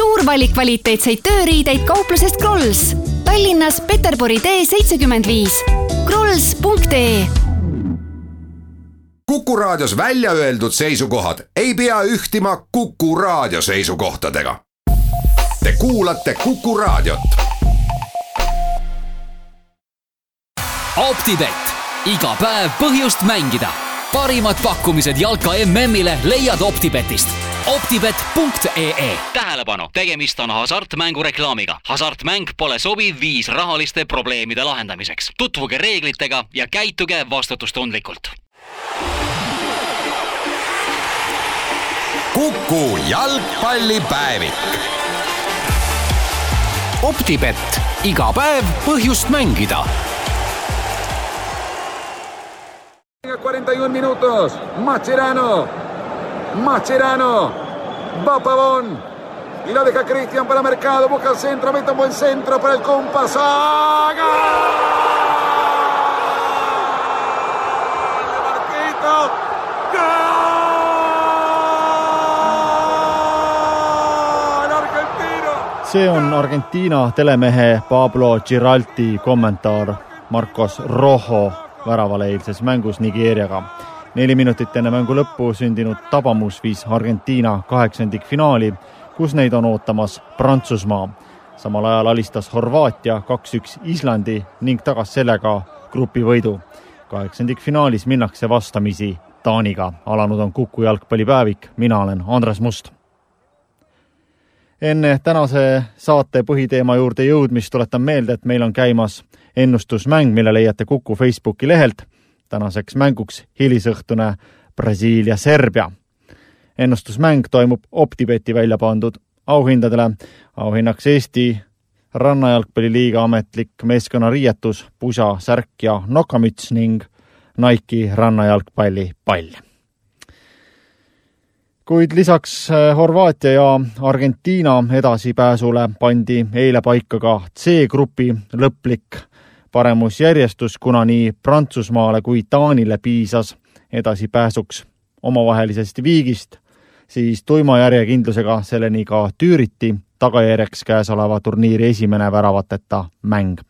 suur valik kvaliteetseid tööriideid kauplusest Krolls. Tallinnas Peterburi tee seitsekümmend viis. krolls.ee Kuku Raadios välja öeldud seisukohad ei pea ühtima Kuku Raadio seisukohtadega. Te kuulate Kuku Raadiot. optibett, iga päev põhjust mängida. parimad pakkumised jalka MM-ile leiad Optibetist optibet.ee tähelepanu, tegemist on hasartmängu reklaamiga. hasartmäng pole sobiv viis rahaliste probleemide lahendamiseks. tutvuge reeglitega ja käituge vastutustundlikult. Kuku jalgpallipäevik. optibett, iga päev põhjust mängida 41 minutos. Macherano. Macherano. Va Pavón. Y lo deja Cristian para Mercado. Busca el centro. Mete un buen centro para el compás. ¡Ah! ¡Gol! See on Argentiina telemehe Pablo Giralti kommentaar Marcos Rojo väravale eilses mängus Nigeeriaga. Neli minutit enne mängu lõppu sündinud tabamus viis Argentiina kaheksandikfinaali, kus neid on ootamas Prantsusmaa. samal ajal alistas Horvaatia kaks-üks Islandi ning tagas sellega grupivõidu. kaheksandikfinaalis minnakse vastamisi Taaniga. alanud on Kuku jalgpallipäevik, mina olen Andres Must enne tänase saate põhiteema juurde jõudmist tuletan meelde, et meil on käimas ennustusmäng, mille leiate Kuku Facebooki lehelt. Tänaseks mänguks hilisõhtune Brasiilia-Serbia. ennustusmäng toimub Optibeti välja pandud auhindadele. auhinnaks Eesti rannajalgpalliliiga ametlik meeskonnariietus, pusa, särk ja nokamüts ning Nike'i rannajalgpalli pall kuid lisaks äh, Horvaatia ja Argentiina edasipääsule pandi eile paika ka C-grupi lõplik paremusjärjestus, kuna nii Prantsusmaale kui Taanile piisas edasipääsuks omavahelisest viigist, siis tuima järjekindlusega selleni ka tüüriti, tagajärjeks käesoleva turniiri esimene väravateta mäng.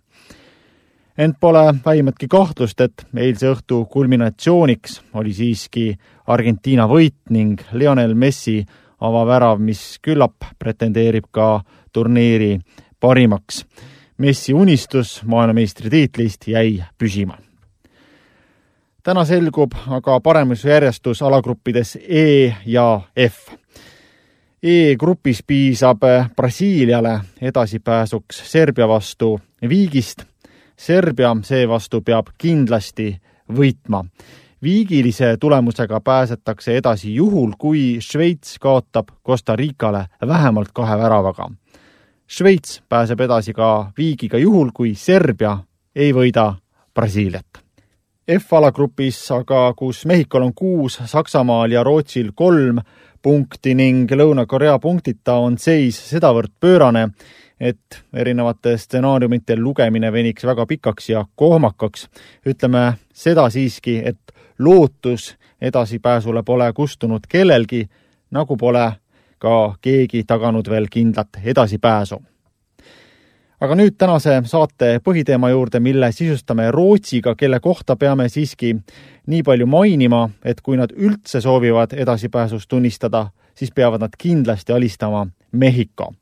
ent pole vähimatki kahtlust, et eilse õhtu kulminatsiooniks oli siiski Argentiina võit ning Lionel Messi avavärav, mis küllap pretendeerib ka turniiri parimaks Messi unistus maailmameistritiitlist jäi püsima. täna selgub aga paremusjärjestus alagruppides E ja F. E-grupis piisab Brasiiliale edasipääsuks Serbia vastu viigist. Serbia seevastu peab kindlasti võitma. viigilise tulemusega pääsetakse edasi juhul, kui Šveits kaotab Costa Ricale vähemalt kahe väravaga Šveits pääseb edasi ka viigiga juhul, kui Serbia ei võida Brasiiliat. F-alagrupis aga, kus Mehhikol on kuus, Saksamaal ja Rootsil kolm punkti ning Lõuna-Korea punktita, on seis sedavõrd pöörane, et erinevate stsenaariumite lugemine veniks väga pikaks ja kohmakaks. ütleme seda siiski, et lootus edasipääsule pole kustunud kellelgi, nagu pole ka keegi taganud veel kindlat edasipääsu. aga nüüd tänase saate põhiteema juurde, mille sisustame Rootsiga, kelle kohta peame siiski nii palju mainima, et kui nad üldse soovivad edasipääsust tunnistada, siis peavad nad kindlasti alistama Mehhiko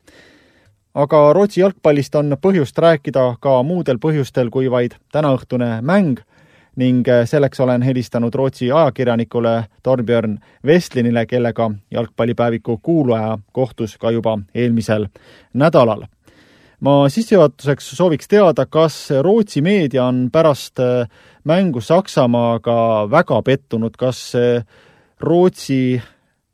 aga Rootsi jalgpallist on põhjust rääkida ka muudel põhjustel kui vaid tänaõhtune mäng ning äh, selleks olen helistanud Rootsi ajakirjanikule Torbjörn Vestlinile, kellega jalgpallipäeviku kuulaja kohtus ka juba eelmisel nädalal. ma sissejuhatuseks sooviks teada, kas Rootsi meedia on pärast äh, mängu Saksamaaga väga pettunud, kas äh, Rootsi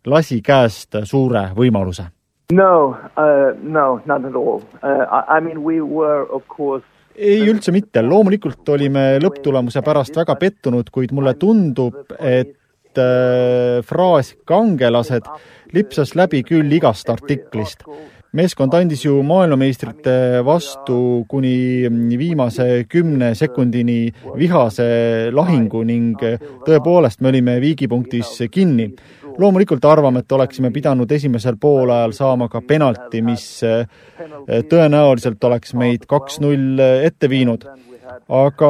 lasi käest suure võimaluse? No, uh, no, not at all. Uh, I, I mean, we were, of course, ei, üldse mitte. loomulikult olime lõpptulemuse pärast väga pettunud, kuid mulle tundub, et äh, fraas kangelased lipsas läbi küll igast artiklist. meeskond andis ju maailmameistrite vastu kuni viimase kümne sekundini vihase lahingu ning tõepoolest me olime viigipunktis kinni. Loomulikult arvame, et oleksime pidanud esimesel poolajal saama ka penalti, mis tõenäoliselt oleks meid kaks-null ette viinud aga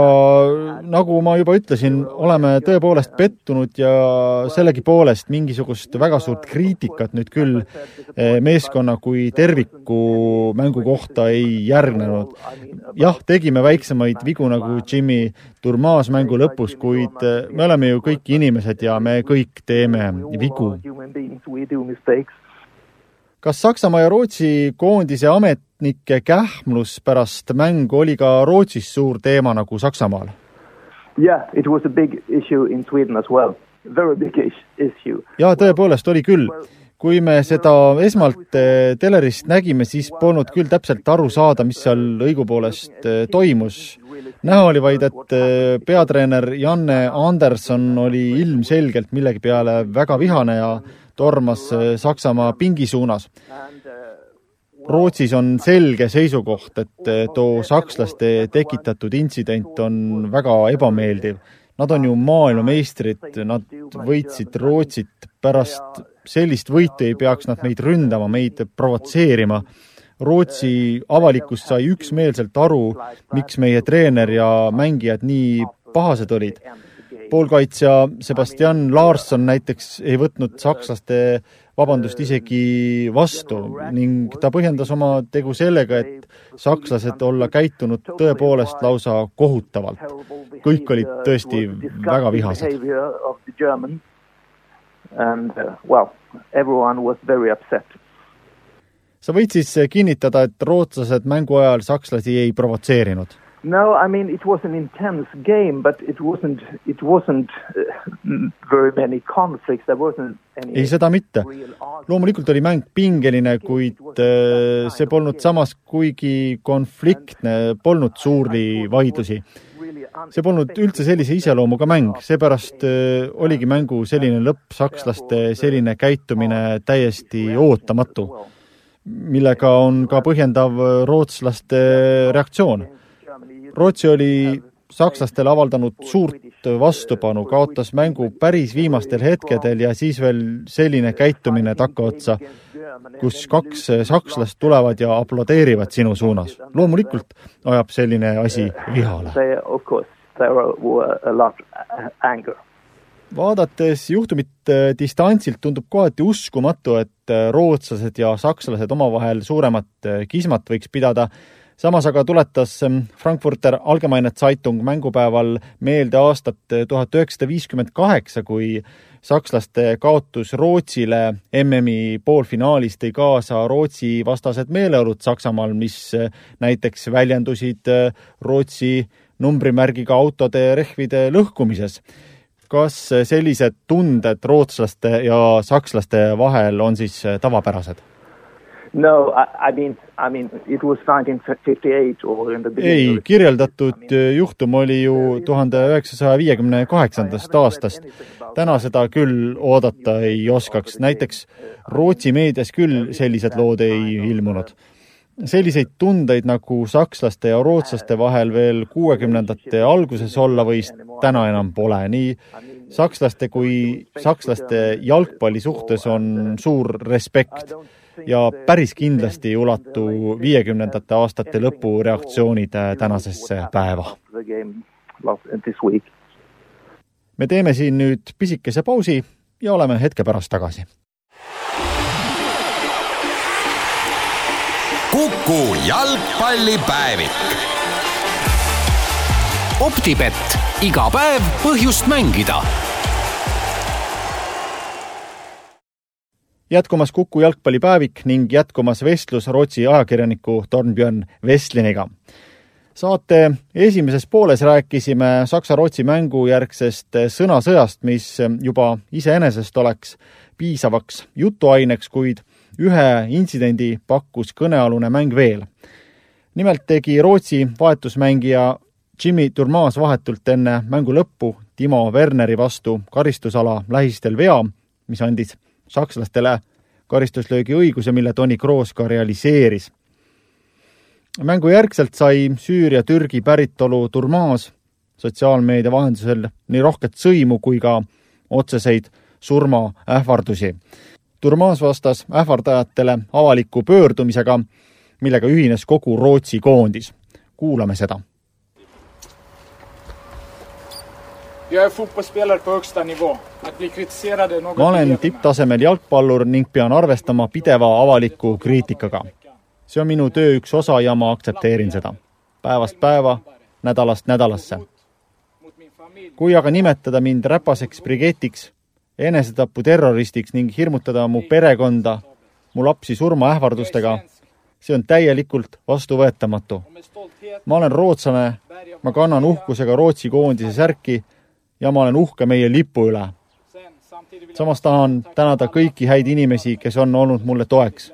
nagu ma juba ütlesin, oleme tõepoolest pettunud ja sellegipoolest mingisugust väga suurt kriitikat nüüd küll eh, meeskonna kui terviku mängu kohta ei järgnenud. jah, tegime väiksemaid vigu nagu Jimmy Durmas mängu lõpus, kuid eh, me oleme ju kõik inimesed ja me kõik teeme vigu kas Saksamaa ja Rootsi koondise ametnike kähmlus pärast mängu oli ka Rootsis suur teema nagu Saksamaal? Yeah, it was a big issue in Sweden as well. Very big issue. jaa, tõepoolest oli küll. kui me seda esmalt eh, telerist nägime, siis polnud küll täpselt aru saada, mis seal õigupoolest eh, toimus. näha oli vaid, et eh, peatreener Janne Anderson oli ilmselgelt millegi peale väga vihane ja tormas Saksamaa pingi suunas. Rootsis on selge seisukoht, et äh, too sakslaste tekitatud intsident on väga ebameeldiv. Nad on ju maailmameistrid, nad võitsid Rootsit, pärast sellist võitu ei peaks nad meid ründama, meid provotseerima. Rootsi avalikkus sai üksmeelselt aru, miks meie treener ja mängijad nii pahased olid poolkaitsja Sebastian Larsson näiteks ei võtnud sakslaste vabandust isegi vastu ning ta põhjendas oma tegu sellega, et sakslased olla käitunud tõepoolest lausa kohutavalt. kõik olid tõesti väga vihased. Uh, sa võid siis kinnitada, et rootslased mängu ajal sakslasi ei provotseerinud No, I mean it was an intense game, but it wasn't it wasn't uh, very many conflicts. There wasn't any. ei, seda mitte. loomulikult oli mäng pingeline, kuid uh, see polnud samas kuigi konfliktne, polnud suuri vaidlusi. see polnud üldse sellise iseloomuga mäng, seepärast uh, oligi mängu selline lõpp, sakslaste selline käitumine täiesti ootamatu, millega on ka põhjendav rootslaste reaktsioon Rootsi oli sakslastele avaldanud suurt vastupanu, kaotas mängu päris viimastel hetkedel ja siis veel selline käitumine takkaotsa, kus kaks sakslast tulevad ja aplodeerivad sinu suunas. loomulikult ajab selline asi vihale. vaadates juhtumit äh, distantsilt tundub kohati uskumatu, et äh, rootslased ja sakslased omavahel suuremat äh, kismat võiks pidada samas aga tuletas ähm, Frankfurter Allgemeine Zeitung mängupäeval meelde aastat äh, tuhat üheksasada viiskümmend kaheksa, kui sakslaste kaotus Rootsile MM-i poolfinaalis tõi kaasa Rootsi vastased meeleolud Saksamaal, mis äh, näiteks väljendusid äh, Rootsi numbrimärgiga autode rehvide lõhkumises. kas sellised tunded rootslaste ja sakslaste vahel on siis tavapärased? No, I, I mean, I mean, it was 1958 or in the ei, kirjeldatud juhtum oli ju tuhande üheksasaja viiekümne kaheksandast aastast. täna seda küll oodata ei oskaks, näiteks Rootsi meedias küll sellised lood ei ilmunud. selliseid tundeid nagu sakslaste ja rootslaste vahel veel kuuekümnendate alguses olla võis, täna enam pole, nii sakslaste kui sakslaste jalgpalli suhtes on suur respekt ja päris kindlasti ei ulatu viiekümnendate aastate lõpu reaktsioonid tänasesse päeva. me teeme siin nüüd pisikese pausi ja oleme hetke pärast tagasi. kuku jalgpallipäevik. optibett, iga päev põhjust mängida jätkumas Kuku jalgpallipäevik ning jätkumas vestlus Rootsi ajakirjaniku Torbjörn Vestliniga. saate esimeses pooles rääkisime Saksa-Rootsi mängu järgsest sõnasõjast, mis juba iseenesest oleks piisavaks jutuaineks, kuid ühe intsidendi pakkus kõnealune mäng veel. nimelt tegi Rootsi vahetusmängija Jimmy Durmas vahetult enne mängu lõppu Timo Werneri vastu karistusala lähistel vea, mis andis sakslastele karistuslöögi õiguse, mille Toni Kroos ka realiseeris. mängu järgselt sai Süüria-Türgi päritolu Turmaas sotsiaalmeedia vahendusel nii rohket sõimu kui ka otseseid surmaähvardusi. Durmas vastas ähvardajatele avaliku pöördumisega, millega ühines kogu Rootsi koondis. kuulame seda ma olen tipptasemel jalgpallur ning pean arvestama pideva avaliku kriitikaga. see on minu töö üks osa ja ma aktsepteerin seda. päevast päeva, nädalast nädalasse. kui aga nimetada mind räpaseks brigetiks, enesetaputerroristiks ning hirmutada mu perekonda, mu lapsi surmaähvardustega, see on täielikult vastuvõetamatu. ma olen rootslane, ma kannan uhkusega Rootsi koondise särki ja ma olen uhke meie lipu üle. samas tahan tänada kõiki häid inimesi, kes on olnud mulle toeks.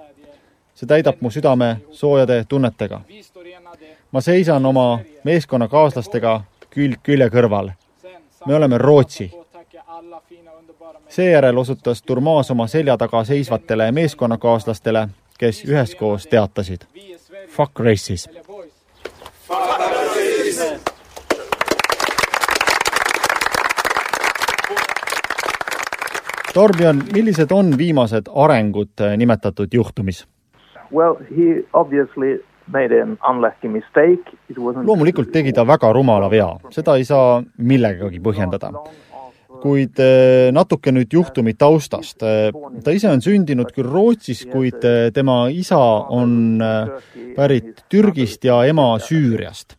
see täidab mu südame soojade tunnetega. ma seisan oma meeskonnakaaslastega külg külje kõrval. me oleme Rootsi. seejärel osutas Turmaas oma selja taga seisvatele meeskonnakaaslastele, kes üheskoos teatasid Fuck racism. Fuck Torbjörn, millised on viimased arengud eh, nimetatud juhtumis? Well, he obviously made an unlucky mistake. loomulikult tegi ta väga rumala vea, seda ei saa millegagi põhjendada. kuid eh, natuke nüüd juhtumi taustast. Eh, ta ise on sündinud küll Rootsis, kuid tema isa on pärit Türgist ja ema Süüriast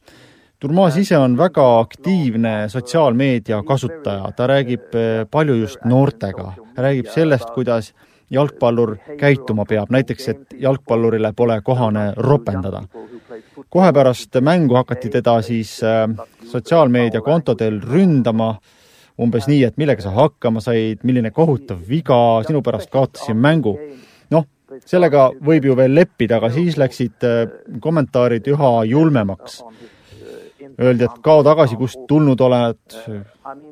Durmas ise on väga aktiivne sotsiaalmeedia kasutaja, ta räägib eh, palju just noortega, räägib sellest, kuidas jalgpallur käituma peab, näiteks et jalgpallurile pole kohane ropendada. kohe pärast mängu hakati teda siis eh, sotsiaalmeediakontodel ründama, umbes nii, et millega sa hakkama said, milline kohutav viga, sinu pärast kaotasin mängu. noh, sellega võib ju veel leppida, aga siis läksid eh, kommentaarid üha julmemaks öeldi, et kao tagasi, kust tulnud oled,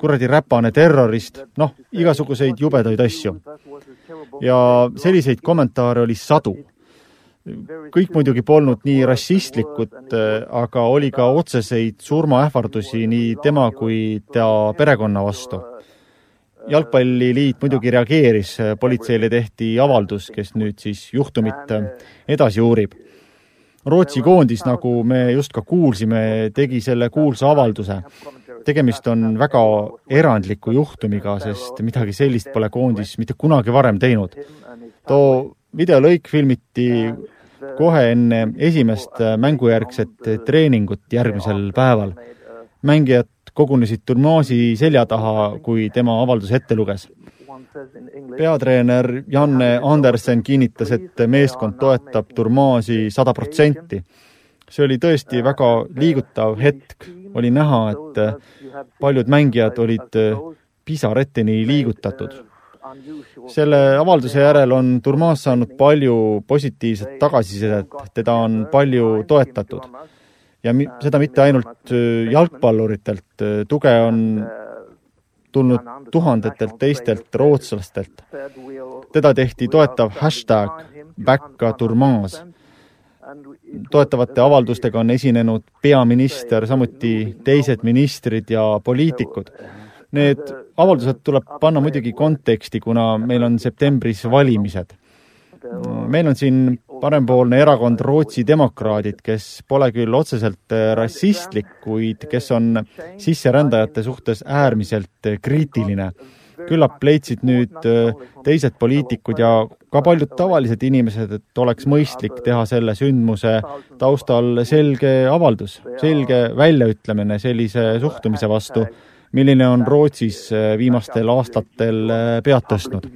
kuradi räpane terrorist, noh, igasuguseid jubedaid asju. ja selliseid kommentaare oli sadu. kõik muidugi polnud nii rassistlikud, aga oli ka otseseid surmaähvardusi nii tema kui ta perekonna vastu. jalgpalliliit muidugi reageeris, politseile tehti avaldus, kes nüüd siis juhtumit edasi uurib Rootsi koondis, nagu me just ka kuulsime, tegi selle kuulsa avalduse. tegemist on väga erandliku juhtumiga, sest midagi sellist pole koondis mitte kunagi varem teinud. too videolõik filmiti kohe enne esimest mängujärgset treeningut järgmisel päeval. mängijad kogunesid turnaasi selja taha, kui tema avalduse ette luges peatreener Janne Andersen kinnitas, et meeskond toetab Turmaasi sada protsenti. see oli tõesti väga liigutav hetk, oli näha, et paljud mängijad olid pisareteni liigutatud. selle avalduse järel on Turmaas saanud palju positiivset tagasisidet, teda on palju toetatud. ja mi-, seda mitte ainult jalgpalluritelt, tuge on tulnud tuhandetelt teistelt rootslastelt. teda tehti toetav hashtag Backa Turmaas. toetavate avaldustega on esinenud peaminister, samuti teised ministrid ja poliitikud. Need avaldused tuleb panna muidugi konteksti, kuna meil on septembris valimised. meil on siin parempoolne erakond Rootsi demokraadid, kes pole küll otseselt äh, rassistlik, kuid kes on sisserändajate suhtes äärmiselt kriitiline. küllap leidsid nüüd äh, teised poliitikud ja ka paljud tavalised inimesed, et oleks mõistlik teha selle sündmuse taustal selge avaldus, selge väljaütlemine sellise suhtumise vastu, milline on Rootsis viimastel aastatel pead tõstnud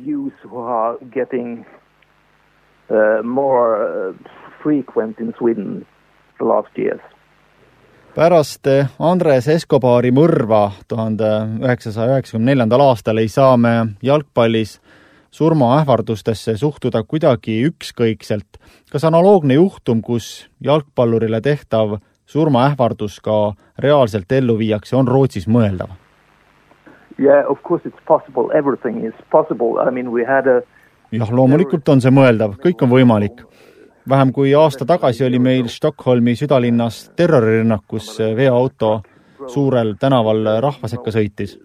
more uh, frequent in Sweden the last years. pärast eh, Andres Escobari mõrva tuhande üheksasaja üheksakümne neljandal aastal ei saa me jalgpallis surmaähvardustesse suhtuda kuidagi ükskõikselt. kas analoogne juhtum, kus jalgpallurile tehtav surmaähvardus ka reaalselt ellu viiakse, on Rootsis mõeldav? Yeah, of course it's possible, everything is possible, I mean we had a jah, loomulikult on see mõeldav, kõik on võimalik. vähem kui aasta tagasi oli meil Stockholmi südalinnas terrorirünnak, kus veoauto suurel tänaval rahva sekka sõitis.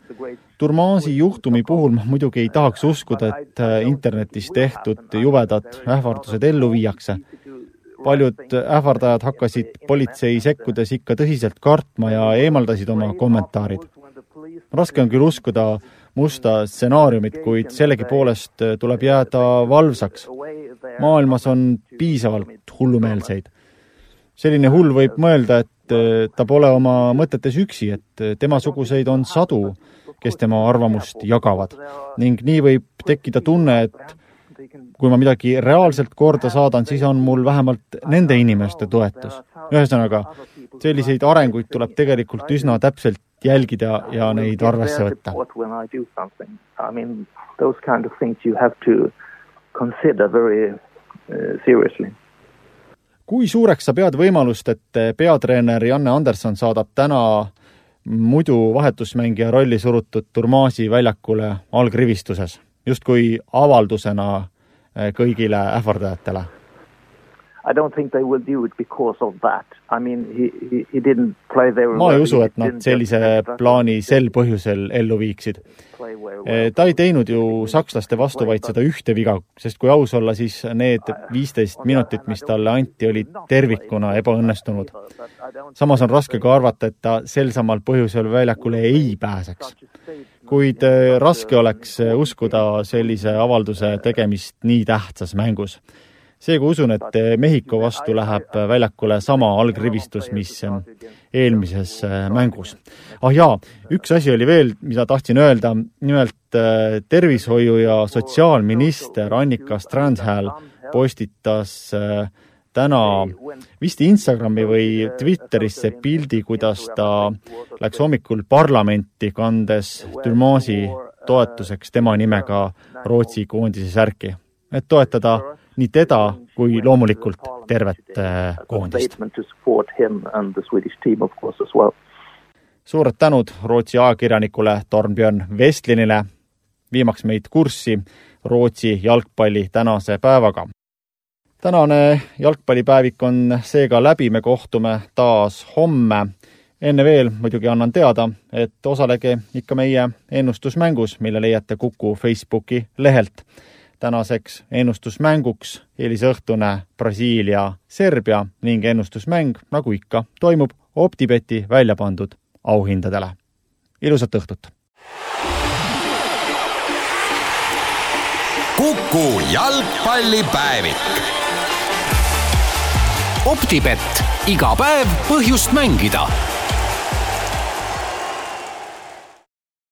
Durmasi juhtumi puhul ma muidugi ei tahaks uskuda, et äh, internetis tehtud jubedad ähvardused ellu viiakse. paljud ähvardajad hakkasid politsei sekkudes ikka tõsiselt kartma ja eemaldasid oma kommentaarid. raske on küll uskuda musta stsenaariumit, kuid sellegipoolest tuleb jääda valvsaks. maailmas on piisavalt hullumeelseid. selline hull võib mõelda, et ta pole oma mõtetes üksi, et temasuguseid on sadu kes tema arvamust jagavad. ning nii võib tekkida tunne, et kui ma midagi reaalselt korda saadan, siis on mul vähemalt nende inimeste toetus. ühesõnaga, selliseid arenguid tuleb tegelikult üsna täpselt jälgida ja neid arvesse võtta. I mean, those kind of things you have to consider very uh, seriously kui suureks sa pead võimalust, et peatreener Janne Anderson saadab täna muidu vahetusmängija rolli surutud Turmasi väljakule algrivistuses, justkui avaldusena eh, kõigile ähvardajatele? I don't think they will do it because of that. I mean, he, he, he didn't play very ma ei usu, et nad sellise plaani sel põhjusel ellu viiksid. Eh, ta ei teinud ju sakslaste vastu vaid seda ühte viga, sest kui aus olla, siis need viisteist minutit, mis talle anti, olid tervikuna ebaõnnestunud. samas on raske ka arvata, et ta sel samal põhjusel väljakule ei pääseks. kuid eh, raske oleks uskuda sellise avalduse tegemist nii tähtsas mängus seega usun, et Mehhiko vastu läheb väljakule sama algrivistus, mis eelmises äh, mängus. ah jaa, üks asi oli veel, mida tahtsin öelda, nimelt tervishoiu- ja sotsiaalminister Annika Strandhäll postitas täna vist Instagrami või Twitterisse pildi, kuidas ta läks hommikul parlamenti, kandes Dürmasi toetuseks tema nimega Rootsi koondise särki, et toetada nii teda kui loomulikult tervet äh, koondist. suured tänud Rootsi ajakirjanikule Torbjörn Vestlinile, viimaks meid kurssi Rootsi jalgpalli tänase päevaga. tänane jalgpallipäevik on seega läbi, me kohtume taas homme. enne veel muidugi annan teada, et osalege ikka meie ennustusmängus, mille leiate Kuku Facebooki lehelt tänaseks ennustusmänguks eelisõhtune Brasiilia-Serbia ning ennustusmäng, nagu ikka, toimub Optibeti välja pandud auhindadele. ilusat õhtut! kuku jalgpallipäevik. optibett, iga päev põhjust mängida